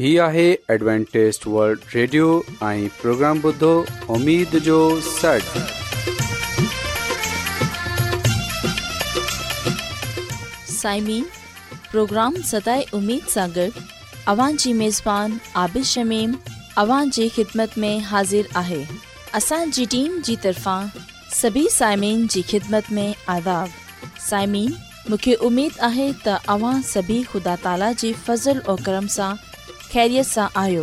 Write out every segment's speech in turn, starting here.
هي آهي ادوانٽيست world radio ۽ programme بدو اميد جو سڙ سائمين پروگرام ستاي اميد ساگر اوان جي ميزبان عابد شميم اوان جي خدمت ۾ حاضر آهي اسان جي ٽيم جي طرفان سڀي سائمين جي خدمت ۾ آداب سائمين مونکي اميد آهي ته اوان سڀي خدا تالا جي فضل ۽ کرم سان ख़ैरियत सां आयो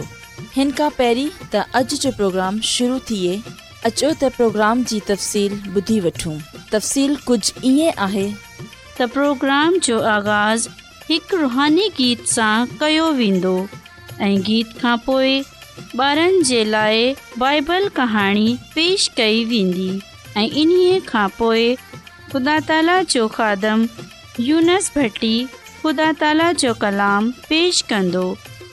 हिन खां पहिरीं त अॼु जो प्रोग्राम शुरू थिए अचो त प्रोग्राम जी तफ़सील ॿुधी वठूं तफ़सील कुझु ईअं जो आगाज़ हिकु रुहानी गीत सां कयो वेंदो गीत खां पोइ ॿारनि जे लाइ पेश कई वेंदी ऐं ख़ुदा ताला जो खादम यूनस भटी ख़ुदा जो पेश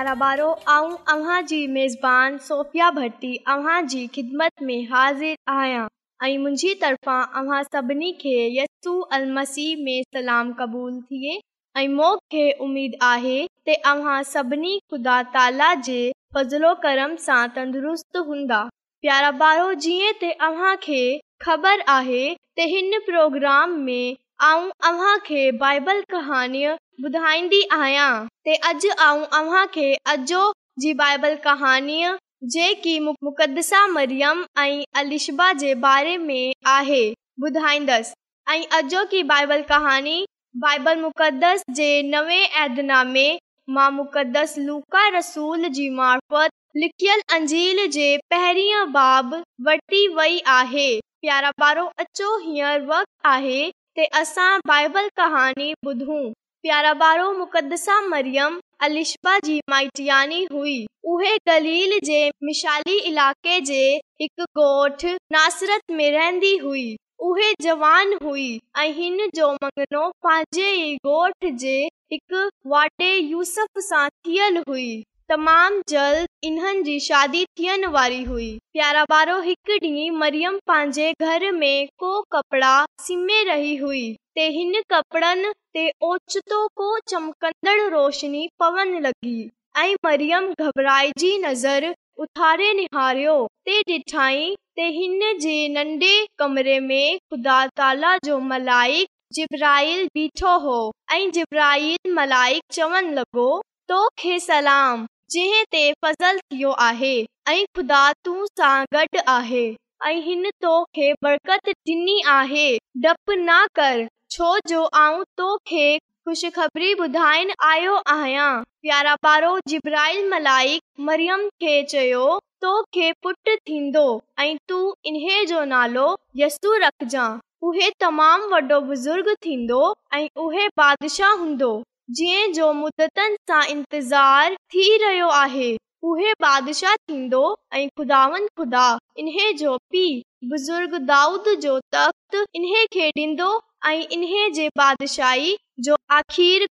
प्यारा ॿारबान सोफ़िया भट्टी में हाज़िर आहियां ऐं मुंहिंजी तरफ़ां सभिनी खे यसी में सलाम क़बूल थिए ऐं मूंखे उमेदु आहे तव्हां सभिनी ख़ुदा ताला जे फज़लो कर्म सां तंदुरुस्त हूंदा प्यारा ॿारो जीअं खे ख़बर आहे त हिन प्रोग्राम में ऐं बाइबल कहाणीअ ॿुधाईंदी आहियां अॼो जी बाइबल कहाणीअ जेकी मुक़दसा मरियम ऐं अलिशबा जे बारे में आहे ॿुधाईंदसि ऐं अॼोकी बाइबल कहानी बाइबल मुक़दस जे नवे ऐदिना में मां मुक़दस लूका रसूल जी लिखियल अंजील जे पहिरीं बाब वरती वई आहे प्यारा प्यारो अचो हींअर वक़्तु आहे ते असां बाइबल कहाणी ॿुधूं प्यारा बारो मुक़दसा मरियम अलिशा जी माइटियानी हुई उहे दलील जे मिशाली इलाइक़े जे हिकु ॻोठ नासरत में रहंदी हुई उहे जवान हुई ऐं हिन जो मंगनो पंहिंजे ई गोठ जे हिकु वाटे यूसफ सां थियल हुई तमाम जल्द इन्हन जी शादी थियन वारी हुई प्यारा बारो हिकु डी मरियम पांजे घर में को कपड़ा सिमे रही हुई ते हिन कपड़न ते ओचतो को चमकंदड़ रोशनी पवन लगी आई मरियम घबराई जी नज़र उथारे निहारियो ते डिठाई ते हिन जे नंडे कमरे में ख़ुदा ताला जो मलाइक जिब्राइल बीठो हो आई जिब्राइल मलाइक चवन लगो तो खे सलाम जंहिं ते फज़ल थियो आहे ऐं ख़ुदा तू सां गॾु आहे बरकत डि॒नी आहे डपु न कर छो जो आऊं तोखे ख़ुशि ॿुधाइण आयो आहियां प्यारा पारो जिब्राइल मलाइक मरियम खे चयो तोखे पुट थींदो ऐं तूं इन्हे जो नालो यस्सू रखजांइ उहो तमामु वॾो बुज़ुर्ग थींदो ऐं उहे बादशाह हूंदो داؤد جو تخت सां इंतज़ारु थी रहियो आहे उहे बादशाह थींदो ऐं खुदा इन जो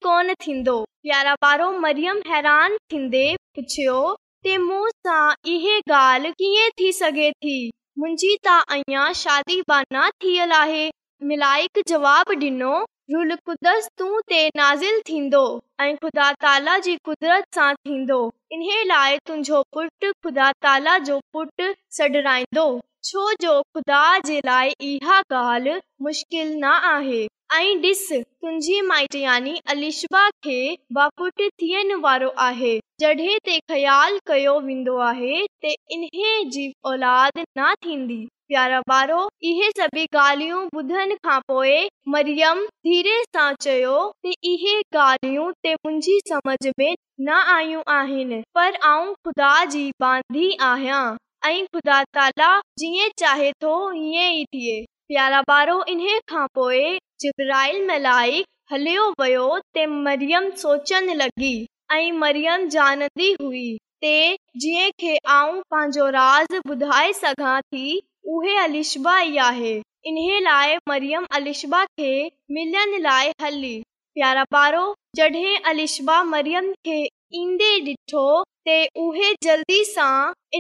कोन थींदो प्यारा वारो मरियम हैरान थींदे पुछियो इहे ॻाल्हि कीअं थी सघे थी मुंहिंजी त अञा शादी بانا थियल आहे मिलाइक جواب ॾिनो रुलक़ुदसि तूं ते नाज़िल थींदो ऐं खुदा ताला जी कुदरत सां थींदो इन्हे लाइ तुंहिंजो पुट खुदा ताला जो पुटु सडराईंदो छो जो खुदा जे लाइ इहा ॻाल्हि मुश्किल न आहे ऐं ॾिस तुंहिंजी माइट यानी अलीशबा खे बापुट थियण वारो आहे जड॒हिं ते ख़्यालु कयो वेंदो आहे त इन्हे जी औलाद न थींदी प्यारा बारो इहे सभी ॻाल्हियूं बुधन खां पोए मरियम धीरे सा चयो ते इहे ॻाल्हियूं ते मुंजी समझ में ना आयु आहिन पर आऊं ख़ुदा जी बांधी आया ऐ ख़ुदा ताला जिए चाहे तो ये ही थिए प्यारा बारो इन्हे खां पोए जिब्राइल मलाइक हलियो वयो ते मरियम सोचन लगी ऐ मरियम जानंदी हुई ते जिए के आऊं पांजो राज़ ॿुधाए सगा थी उहेलिशा ई आहे इन्हे लाइ मरियम अलिशबा खे मिलण लाइ हली पियारा ॿारो जॾहिं अशा मरियम खे ईंदे ॾिठो ते उहे जल्दी सां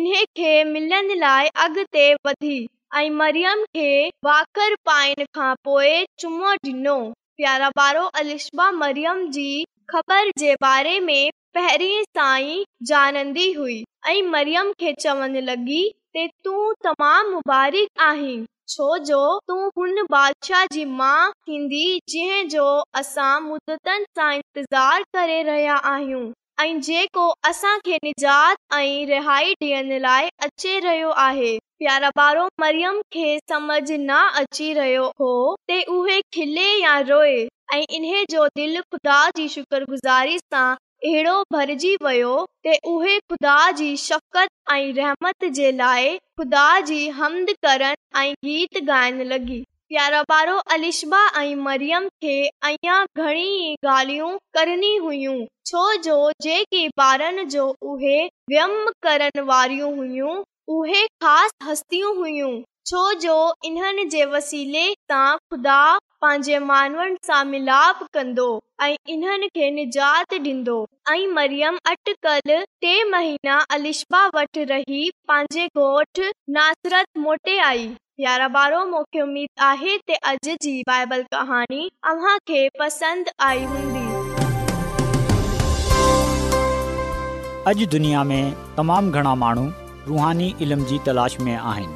इन खे मिलण लाइ अॻिते वधी ऐं मरियम खे वाकर पाइण खां पोइ चुमो ॾिनो प्यारा ॿारो अलिशा मरियम जी ख़बर जे बारे में पहिरीं सां ई ॼाणंदी हुई ऐं मरियम खे चवण लॻी ते तूं तमामु मुबारक आहीं छो जो तूं हुन बादशाह जी माउ थींदी जंहिं जो मुतनि सां इंतज़ारु करे रहिया आहियूं ऐं जेको असांखे निजात ऐं रिहाइ ॾियण लाइ अचे रहियो आहे प्यारो पारो मरियम खे समझ न अची रहियो हो ते उहे खिले या रोए ऐं इन्हे जो दिलि ख़ुदा जी शुक्रगुज़ारी सां अहिड़ो भरिजी वियो त उहे ख़ुदा जी शकत ऐं रहमत जे लाइ ख़ुदा जी हमद करण ऐं गीत गाइण लॻी प्यारो पारो अलिशबा ऐं मरियम खे अञां घणी ॻाल्हियूं करनी हुयूं छो जो जेकी ॿारनि जो उहे व्यम करण वारियूं हुइयूं उहे ख़ासि हस्तियूं हुइयूं छोजो इन्हनि जे वसीले तां ख़ुदा पंहिंजे मानवनि सां मिलाप कंदो ऐं इन्हनि खे निजात टे महीना अट रही पंहिंजे नासर आई यारहं आहे पसंदि आई हूंदी में तमामु घणा माण्हू रुहानी इल्म जी तलाश में आहिनि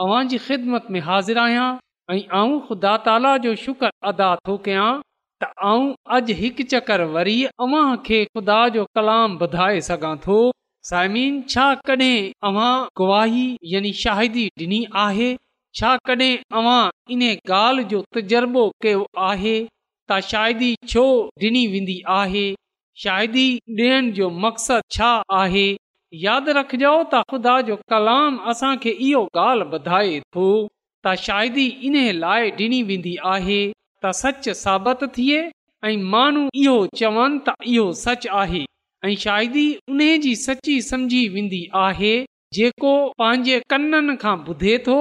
हाज़िर आहियां ख़ुदा ताला जो शुक्र अदा थो कयां त आऊं अॼु हिकु चकर जो कलाम ॿुधाए सघां थो छा कॾहिं गुवाही यानी शाहिदी ॾिनी आहे छा कॾहिं इन ॻाल्हि जो तजुर्बो कयो आहे त छो ॾिनी वेंदी आहे शाहिदी ॾियण जो मक़सदु छा आहे यादि रखजो त ख़ुदा जो कलाम असांखे इहो ॻाल्हि ॿुधाए थो त शादी इन लाइ ॾिनी वेंदी आहे त सच साबित थिए ऐं माण्हू इहो चवनि त इहो सच आहे ऐं शायदि उन जी सची समझी वेंदी आहे जेको पंहिंजे कननि खां ॿुधे थो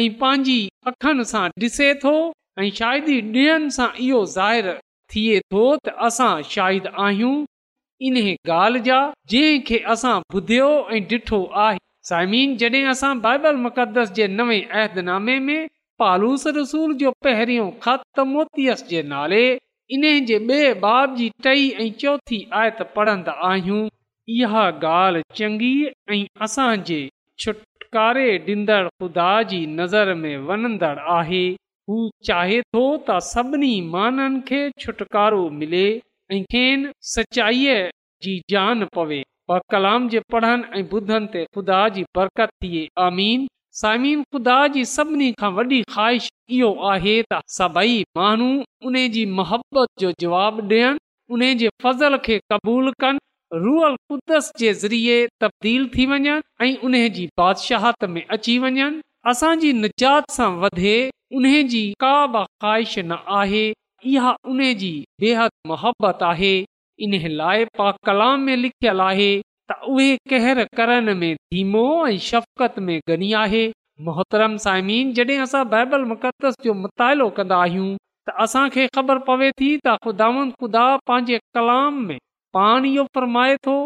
ऐं पंहिंजी अखियुनि सां ॾिसे थो ऐं शायदि सां इहो ज़ाहिरु थिए थो त असां शाहिद आहियूं इन ॻाल्हि जा जंहिंखे असां ॿुधियो ऐं ॾिठो आहे साइमीन जॾहिं असां बाइबल मुक़दस जे नवे अहदनामे में पालूस रसूल जो पहिरियों मोतियस जे नाले इन जे ॿिए बाब जी टई ऐं चौथी आयत पढ़ंदा आहियूं इहा ॻाल्हि चङी ऐं असांजे छुटकारे ॾींदड़ ख़ुदा जी नज़र में वञंदड़ आहे हू चाहे थो त सभिनी माननि खे छुटकारो मिले सचाईअ जी जान पवे पर कलाम जे पढ़नि ऐं ॿुधनि ते ख़ुदा जी बरकत इहो आहे त सभई माण्हू उन जी मोहबत जो जवाब ॾियनि उन जे फज़ल खे क़बूल कनि कुदस जे ज़रिए तब्दील थी वञनि ऐं उन जी बादशाह में अची वञनि असांजी निजात सां वधे उन जी का बि ख़्वाहिश न आहे इहा उन जी बेहद मुहबत आहे इन लाइ पा कलाम में लिखियल आहे त उहे कहर करण में धीमो ऐं शफ़क़त में गनी आहे मोहतरम साइमीन जॾहिं असां बाइबल मुक़दस जो मुतालो कंदा आहियूं त असांखे ख़बर पवे थी त ख़ुदांद ख़ुदा पंहिंजे कलाम में पाण इहो फ़रमाए थो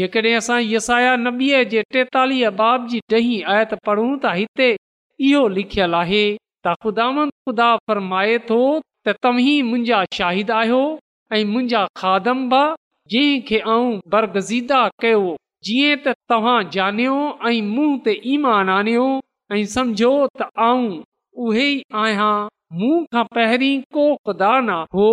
जेकॾहिं असां यसाया नबीअ जे टेतालीह बाब जी ॾहीं आयत पूं हिते इहो लिखियल आहे त ख़ुदावंद ख़ुदा फ़रमाए थो त तव्हीं मुंहिंजा शाहिद आहियो ऐं मुंहिंजा खादमा आऊं बरगज़ीदा कयो जीअं त तव्हां ऐं मूं ते ईमान आनियो ऐं सम्झो त आऊं आहियां मूं खां पहिरीं को ख़ुदा न हो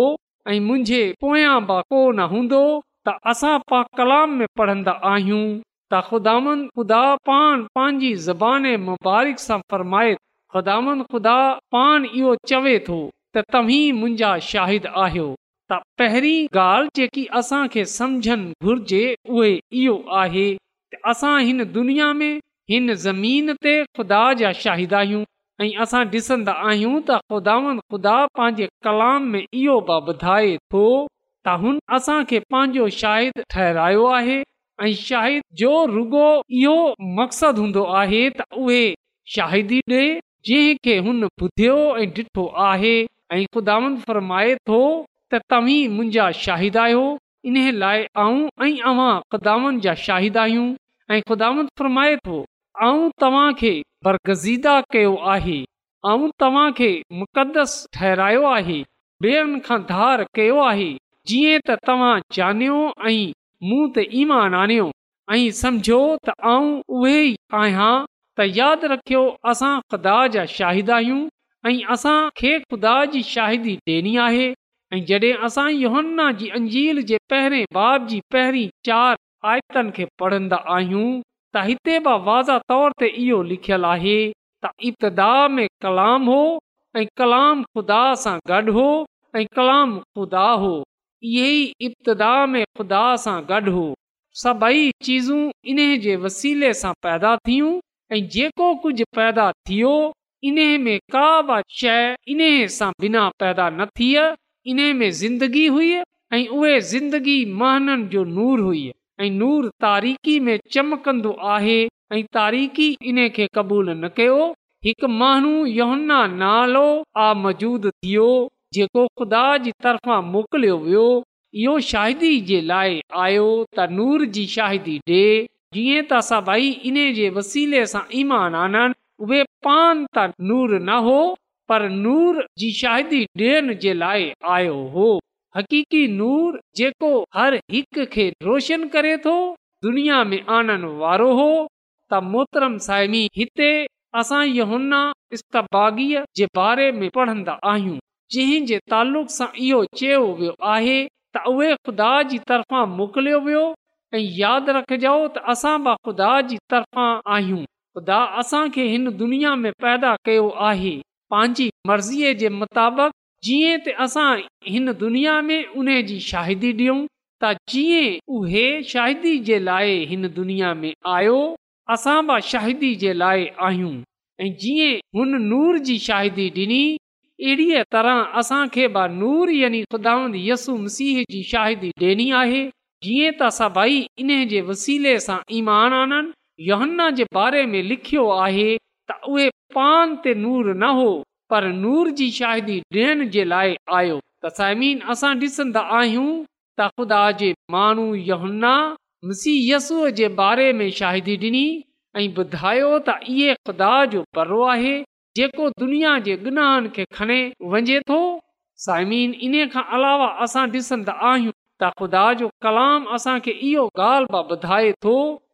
ऐं मुंहिंजे पोयां बि को न हूंदो त असां पा कलाम में पढ़ंदा आहियूं त ख़ुदा ख़ुदा पाण पंहिंजी ज़बान मुबारक सां फरमाए ख़ुदामन ख़ुदा पान इहो चवे थो त तव्हीं मुंहिंजा शाहिद आहियो त पहिरीं ॻाल्हि जेकी असांखे सम्झनि घुर्जे उहे इहो आहे असां हिन दुनिया में हिन खुदा जा शाहिद आहियूं ऐं असां ॾिसंदा आहियूं त ख़ुदा ख़ुदा पंहिंजे कलाम में इहो थो त हुन असांखे पंहिंजो शाहिद ठहिरायो आहे ऐं शाहिद जो रुगो इहो मक़सदु हूंदो आहे त उहे शाहिदी ॾे जंहिं हुन ॿुधियो ऐं ॾिठो आहे ऐं ख़ुदान फ़र्माए थो त तव्हीं मुंहिंजा शाहिद आहियो इन लाइ आऊं ऐं جا ख़ुदान जा शाहिद आहियूं ऐं ख़ुदान फ़र्माए थो ऐं तव्हांखे बरगज़ीदा कयो आहे ऐं तव्हांखे मुक़दस ठहिरायो आहे बेन खां धार कयो आहे जीअं त तव्हां ऐं मूं त ईमान आणियो ऐं समुझो त आऊं उहे आहियां त यादि रखियो असां ख़ुदा जा शाहिद आहियूं ऐं असां खे ख़ुदा जी शाहिदी ॾियणी आहे ऐं जॾहिं असां इहोन्ना जी अंजील जे पहिरें बाब जी पहिरीं चार आयतन खे पढ़ंदा आहियूं त हिते बि वाज़ा तौर ते इहो लिखियलु आहे त इब्तदा में कलाम हो ऐं कलाम खुदा सां गॾु हो ऐं कलाम खुदा हो इहे ई इब्तदा में ख़ुदा सां गॾु हो सभई चीज़ू इन जे वसीले सां पैदा थियूं ऐं जेको कुझु पैदा थियो इन्हीअ में का बि शइ इन सां बिना पैदा न थिए इन्हे में ज़िंदगी हुई ऐं उहे ज़िंदगी महननि जो नूर हुई ऐं नूर तारीख़ में चमकंदो आहे ऐं तारीख़ी इन्हे क़बूल न कयो हिकु माण्हू योहन्ना नालो आ आमूद थियो जेको ख़ुदा जी तरफ़ा मोकिलियो वियो इहो शाहिदी जे लाइ आयो त नूर जी शाहिदी डे जीअं त असां भई इन जे वसीले सां ईमान आनंद पान त नूर न हो पर नूर जी शाहिदी ॾियण जे लाइ आयो हो हक़ीक़ी नूर जेको हर हिकु खे रोशन करे थो दुनिया में आणणु वारो हो त मोहतरम साइनी हिते असां यहुना इस्तागीअ जे बारे में पढ़ंदा आहियूं जंहिं जे तालुक़ सां इहो चयो वियो आहे त उहे ख़ुदा जी तरफ़ां मोकिलियो वियो ऐं यादि रखजो त असां बि ख़ुदा जी तरफ़ा आहियूं ख़ुदा असांखे हिन दुनिया में पैदा कयो आहे पंहिंजी मर्ज़ीअ जे मुताबिक़ जीअं त असां हिन दुनिया में उन जी शाहिदी ॾियूं त जीअं उहे शाहिदी जे लाइ हिन दुनिया में आयो असां बि शाहिदी जे लाइ आहियूं ऐं जीअं हुन नूर जी शाहिदी ॾिनी अहिड़ीअ तरह असांखे बि नूर यानी ख़ुदा यसु मसीह जी शाहिदी ॾिनी आहे जीअं त असां भई इन जे वसीले सां ईमान आननि हन्ना जे बारे में लिखियो आहे त उहे पान ते नूर न हो पर नूर जी शाहिदी ॾियण जे लाइ आयो त साइमी त ख़ुदा योहन्ना शाहिदी ॾिनी ऐं ॿुधायो त ख़ुदा जो परो आहे जेको दुनिया जे गुनाहनि खे खणे वञे थो साइमीन इन खां अलावा असां ॾिसंदा आहियूं त ख़ुदा जो कलाम असांखे इहो ॻाल्हि ॿुधाए थो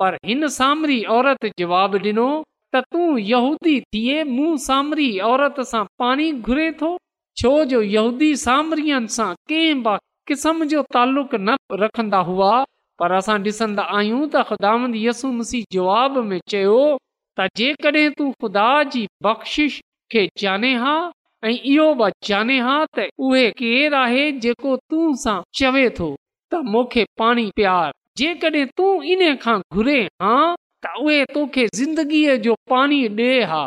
पर हिन सामरीरत जवाबु ॾिनो त तूं यहूदी थिए मूं सामरी औरत सां पाणी घुरे थो छो जो न रखंदा हुआ पर असां ॾिसंदा आहियूं त यसु मसीह जवाब में चयो त जेकॾहिं तूं ख़ुदा जी बख़्शिश खे जाने हा ऐं इहो बि जाने हा त उहे केरु आहे जेको तूं सां चवे थो त मूंखे पाणी प्यारु जेकॾहिं तूं इन खां घुरे हा त उहे तोखे ज़िंदगीअ जो पाणी ॾे हा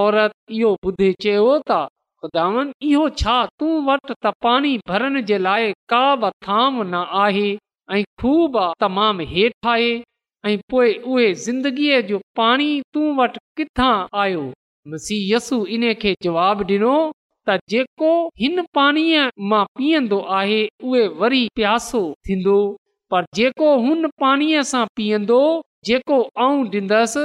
औरत इहो ॿुधो था तूं वटि आहे हेठि आहे ऐं पोइ उहे ज़िंदगीअ जो पाणी तूं वटि किथां आयोसु इन खे जवाब डि॒नो त जेको हिन पाणीअ मां पीअंदो आहे उहे वरी प्यासो थींदो पर जेको हुन पाणीअ सां पीअंदो जेको आऊं ॾींदसि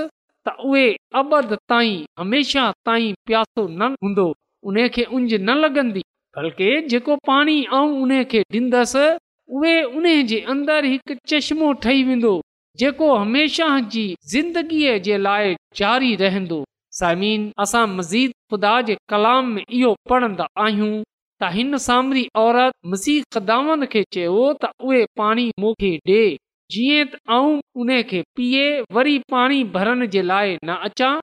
त उहे अबद ताईं हमेशह ताईं प्यासो न हूंदो उन खे उंज न लॻंदी बल्कि जेको पाणी आऊं उन खे ॾींदसि उहे उन जे अंदरि हिकु चश्मो ठही वेंदो जेको हमेशह जी ज़िंदगीअ जे लाइ जारी रहंदो साइमीन असां मज़ीद ख़ुदा जे कलाम में इहो पढ़ंदा आहियूं त हिन सामरी औरती चयो त उहे पाणी मूंखे ॾे जीअं पीए वरी पाणी भरण जे लाइ न अचां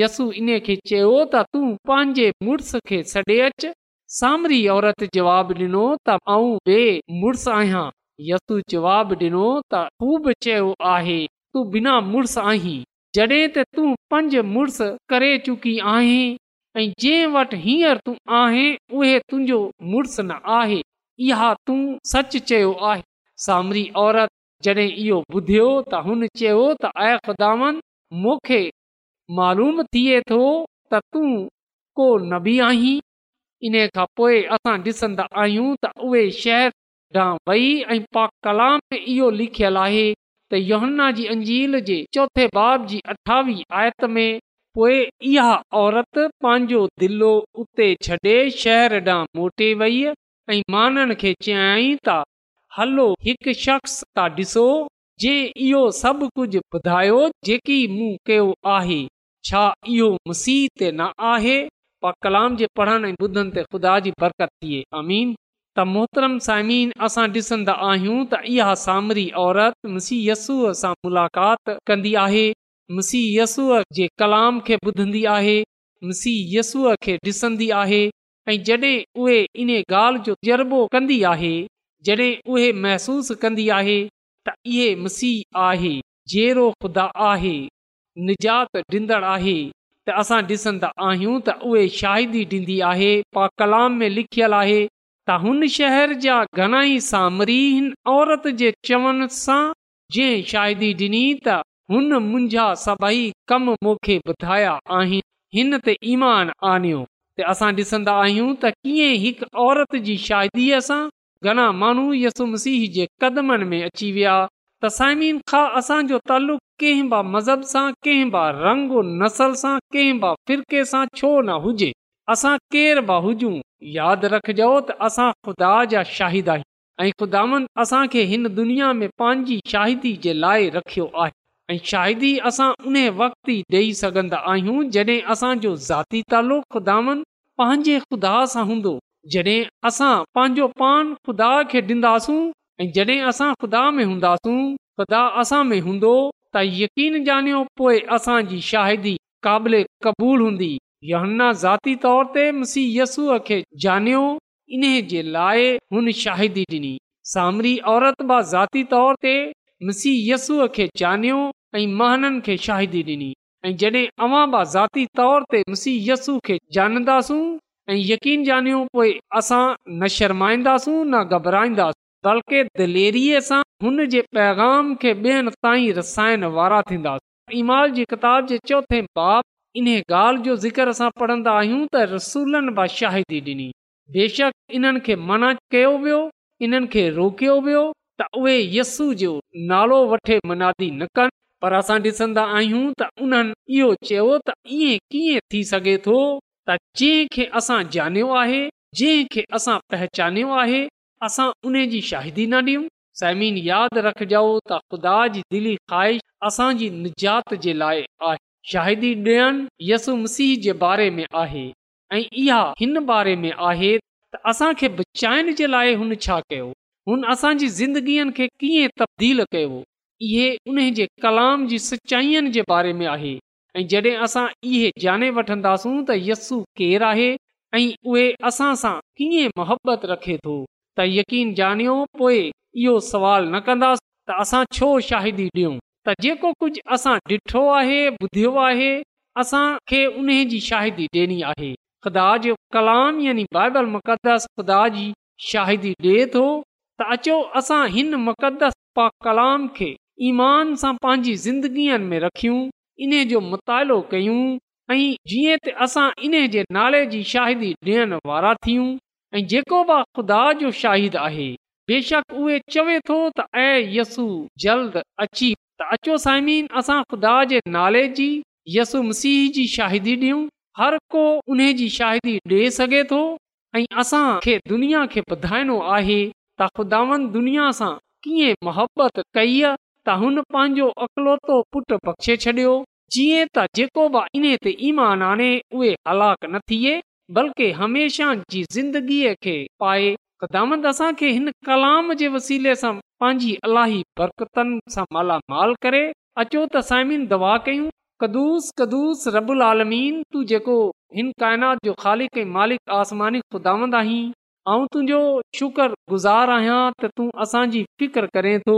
यसू इन खे चयो त तूं पंहिंजे मुड़ुस खे छॾे अच सामरी औरत जवाबु ॾिनो त यसू जवाबु ॾिनो तू बि चयो आहे तू बिना मुड़ुसु आहीं जडे॒ त तूं पंज मुड़ुस करे चुकी आहीं ऐं जंहिं वटि हींअर तूं आहे उहे तुंहिंजो मुड़ुसु न आहे इहा तूं सच चयो आहे सामरी औरत जॾहिं इहो ॿुधियो त हुन चयो त ऐ ख़ुदान मूंखे मालूम थिए थो त तूं को नबी आहीं इन खां पोइ असां ॾिसंदा आहियूं त उहे शहर ॾांहुं वई ऐं पाक कलाम इहो लिखियलु आहे त योहन्ना जी अंजील जे चोथे बाब जी अठावीह आयत में पोइ इहा औरत पंहिंजो दिलो उते छ्ॾे शहर ॾांहुं मोटे वेई ऐं माननि खे चयाई त हलो हिकु शख़्स त ॾिसो जे इहो सभु कुझु ॿुधायो जेकी मूं कयो आहे छा इहो मुसीह ते न आहे कलाम जे पढ़ण ऐं ॿुधनि ते ख़ुदा जी बरकत थिए अमीन त मोहतरम सामीन असां ॾिसंदा आहियूं त इहा सामरी औरत मसीयसूअ सां मुलाक़ात कंदी आहे मसीह यसूअ जे कलाम खे ॿुधंदी आहे मसीह यस्सूअ खे ॾिसंदी आहे ऐं जॾहिं उहे इन ॻाल्हि जो तजर्बो कंदी आहे जॾहिं उहे महसूसु कंदी आहे त इहे मसीह आहे जेरो ख़ुदा आहे निजात ॾींदड़ आहे त असां ॾिसंदा आहियूं त उहे शाहिदी ॾींदी आहे पा कलाम में लिखियलु आहे त हुन शहर जा घणाई सामरीन औरत जे चवण सां जंहिं शाहिदी ॾिनी त हुन मुंहिंजा सभई कम मूंखे ॿुधाया आहिनि हिन ते ईमान आणियो त असां ॾिसंदा आहियूं त कीअं हिकु औरत जी शादीअ सां घणा माण्हू यसु मसीह जे कदमनि में अची विया त साइमिन असांजो तालुक़ु कंहिं ब मज़हब सां कंहिं रंग नसल सां कंहिं ब फ़िरके सां छो न हुजे असां केर बि हुजूं यादि रखिजो त असां ख़ुदा जा शाहिद आहियूं ऐं ख़ुदावन असांखे हिन दुनिया में पंहिंजी शाहिदी जे लाइ रखियो आहे ऐं शाहिदी असां उन वक़्त ॾेई सघंदा आहियूं जॾहिं असांजो ख़ुदानि पंहिंजे ख़ुदा सां हूंदो असां पंहिंजो पान ख़ुदा खे ॾींदासूं ऐं जॾहिं असां ख़ुदा में हूंदासीं ख़ुदा असां में हूंदो त यकीन जानियो पोइ असांजी शाहिदी क़ाबिले क़बूल हूंदी योना ज़ाती तौर ते मिसी यस्सूअ खे जानियो इन जे लाइ हुन शाहिदी ॾिनी सामरी औरत मां ज़ाती तौर ते मिसी यसूअ खे जानियो ऐं महननि खे शाहिदी ॾिनी ऐं जॾहिं अवां बि ज़ाती तौर ते मुसी यस्सू खे ॼाणींदासूं ऐं यकीन ॼाणियो पोइ असां न शर्माईंदासूं न घबराईंदासीं बल्कि दिलेरीअ सां हुन जे पैगाम खे ॿियनि ताईं वारा थींदासीं इमाल जी किताब जे चौथे बाब इन ॻाल्हि जो ज़िक्र असां पढ़ंदा आहियूं त रसूलनि शाहिदी ॾिनी बेशक इन्हनि खे मना कयो वियो इन्हनि खे रोकियो वियो त उहे यस्सू जो नालो वठे मनादी न कनि पर असां ॾिसंदा आहियूं त उन्हनि इहो चयो त इएं कीअं थी सघे थो त जंहिं असां ॼानियो आहे जंहिं असां पहचानियो आहे असां उन जी शाहिदी न ॾियूं समीन यादि रखजऊं त ख़ुदा जी दिली ख़्वाहिश असांजी निजात जे लाइ आहे शाहिदी ॾियनि यसु मसीह जे बारे में आहे ऐं इहा हिन बारे में आहे त असांखे बचाइण जे लाइ हुन छा कयो हुन असांजी ज़िंदगीअ खे कीअं तब्दील कयो इहे उन जे कलाम जी सचाईअनि जे बारे में आहे ऐं जॾहिं असां इहे ॼाणे वठंदासूं त यस्सू केरु आहे ऐं उहे असां सां कीअं रखे थो त यकीन ॼाणियो पोइ इहो सवाल न कंदासीं त असां छो शाहिदी ॾियूं त जेको कुझु असां ॾिठो आहे ॿुधियो आहे उन जी शाहिदी ॾियणी आहे ख़ुदा जो कलाम यानी बाइबल मुक़दस ख़ुदा जी शाहिदी ॾिए थो त अचो असां हिन मुक़दस पा कलाम खे ईमान सां पंहिंजी ज़िंदगीअ में रखियूं इन जो मुतालो कयूं ऐं जीअं त असां इन जे नाले जी शाहिदी ॾियण वारा थियूं ऐं जेको बि ख़ुदा जो शाहिद आहे बेशक उहे चवे थो त ऐं यसू जल्द अची त अचो साइमीन असां ख़ुदा जे नाले जी यसु मसीह जी शाहिदी ॾियूं हर को उन जी शाहिदी ॾेई सघे थो ऐं असांखे दुनिया खे ॿुधाइणो आहे त ख़ुदानि दुनिया सां कीअं मुहबत कई आहे त हुन पंहिंजो अकलोतो पुट पक्षे छॾियो जीअं त जेको बि इन ते ईमान आणे उहे हलाक न थिए बल्कि हमेशह जी ज़िंदगीअ खे पाए कलाम किदामंद वसीले सां पंहिंजी अलाही बरकतनि सां मालामाल करे अचो त साइमिन दवा कयूं कदुस कदुस रबुल आलमीन तू जेको हिन काइनात जो ख़ालिक मालिक आसमानी ख़ुदामंद आहीं ऐं तुंहिंजो शुक्र गुज़ार आहियां त तूं असांजी फिकर करे थो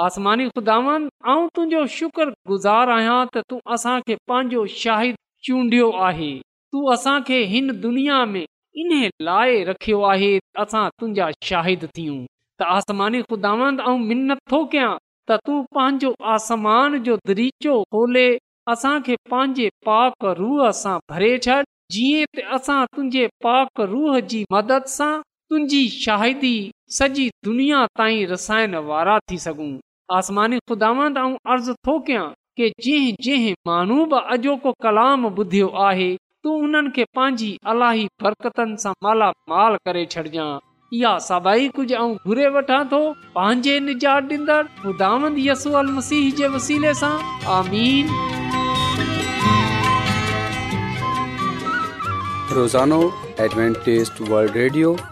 आसमानी ख़ुदावंद तुंहिंजो शुक्रगुज़ार आहियां त तूं असांखे पंहिंजो शाहिद चूंडियो आहे तूं असांखे हिन दुनिया में इन लाइ रखियो आहे असां तुंहिंजा शाहिद थियूं त आसमानी ख़ुदावंद मिनत थो कयां त तूं पंहिंजो आसमान जो दरीचो खोले असांखे पंहिंजे पाक रूह सां भरे छॾ जीअं त असां तुंहिंजे पाक रूह जी मदद सां तुंहिंजी शाहिदी सॼी दुनिया ताईं रसाइण वारा थी सघूं आसमानी ख़ुदावंद ऐं अर्ज़ु थो कयां की जंहिं जंहिं माण्हू बि अॼोको कलाम ॿुधियो आहे तूं उन्हनि खे पंहिंजी अलाही बरकतनि सां मालामाल करे छॾिजांइ इहा सभई कुझु ऐं घुरे वठां थो पंहिंजे निजात ॾींदड़ ख़ुदावंद यसू अल मसीह जे वसीले सां आमीन रोज़ानो एडवेंटेज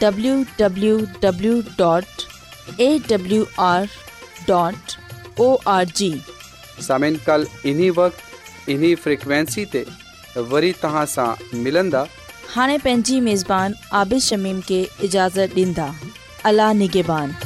www.awr.org سامیں کل ઇની વક્ત ઇની ફ્રીક્વન્સી તે વરી તાહા સા મિલંદા હાણે પેંજી میزبان આબિશ शमीम કે इजाઝત દંદા અલ્લા નિગિબાન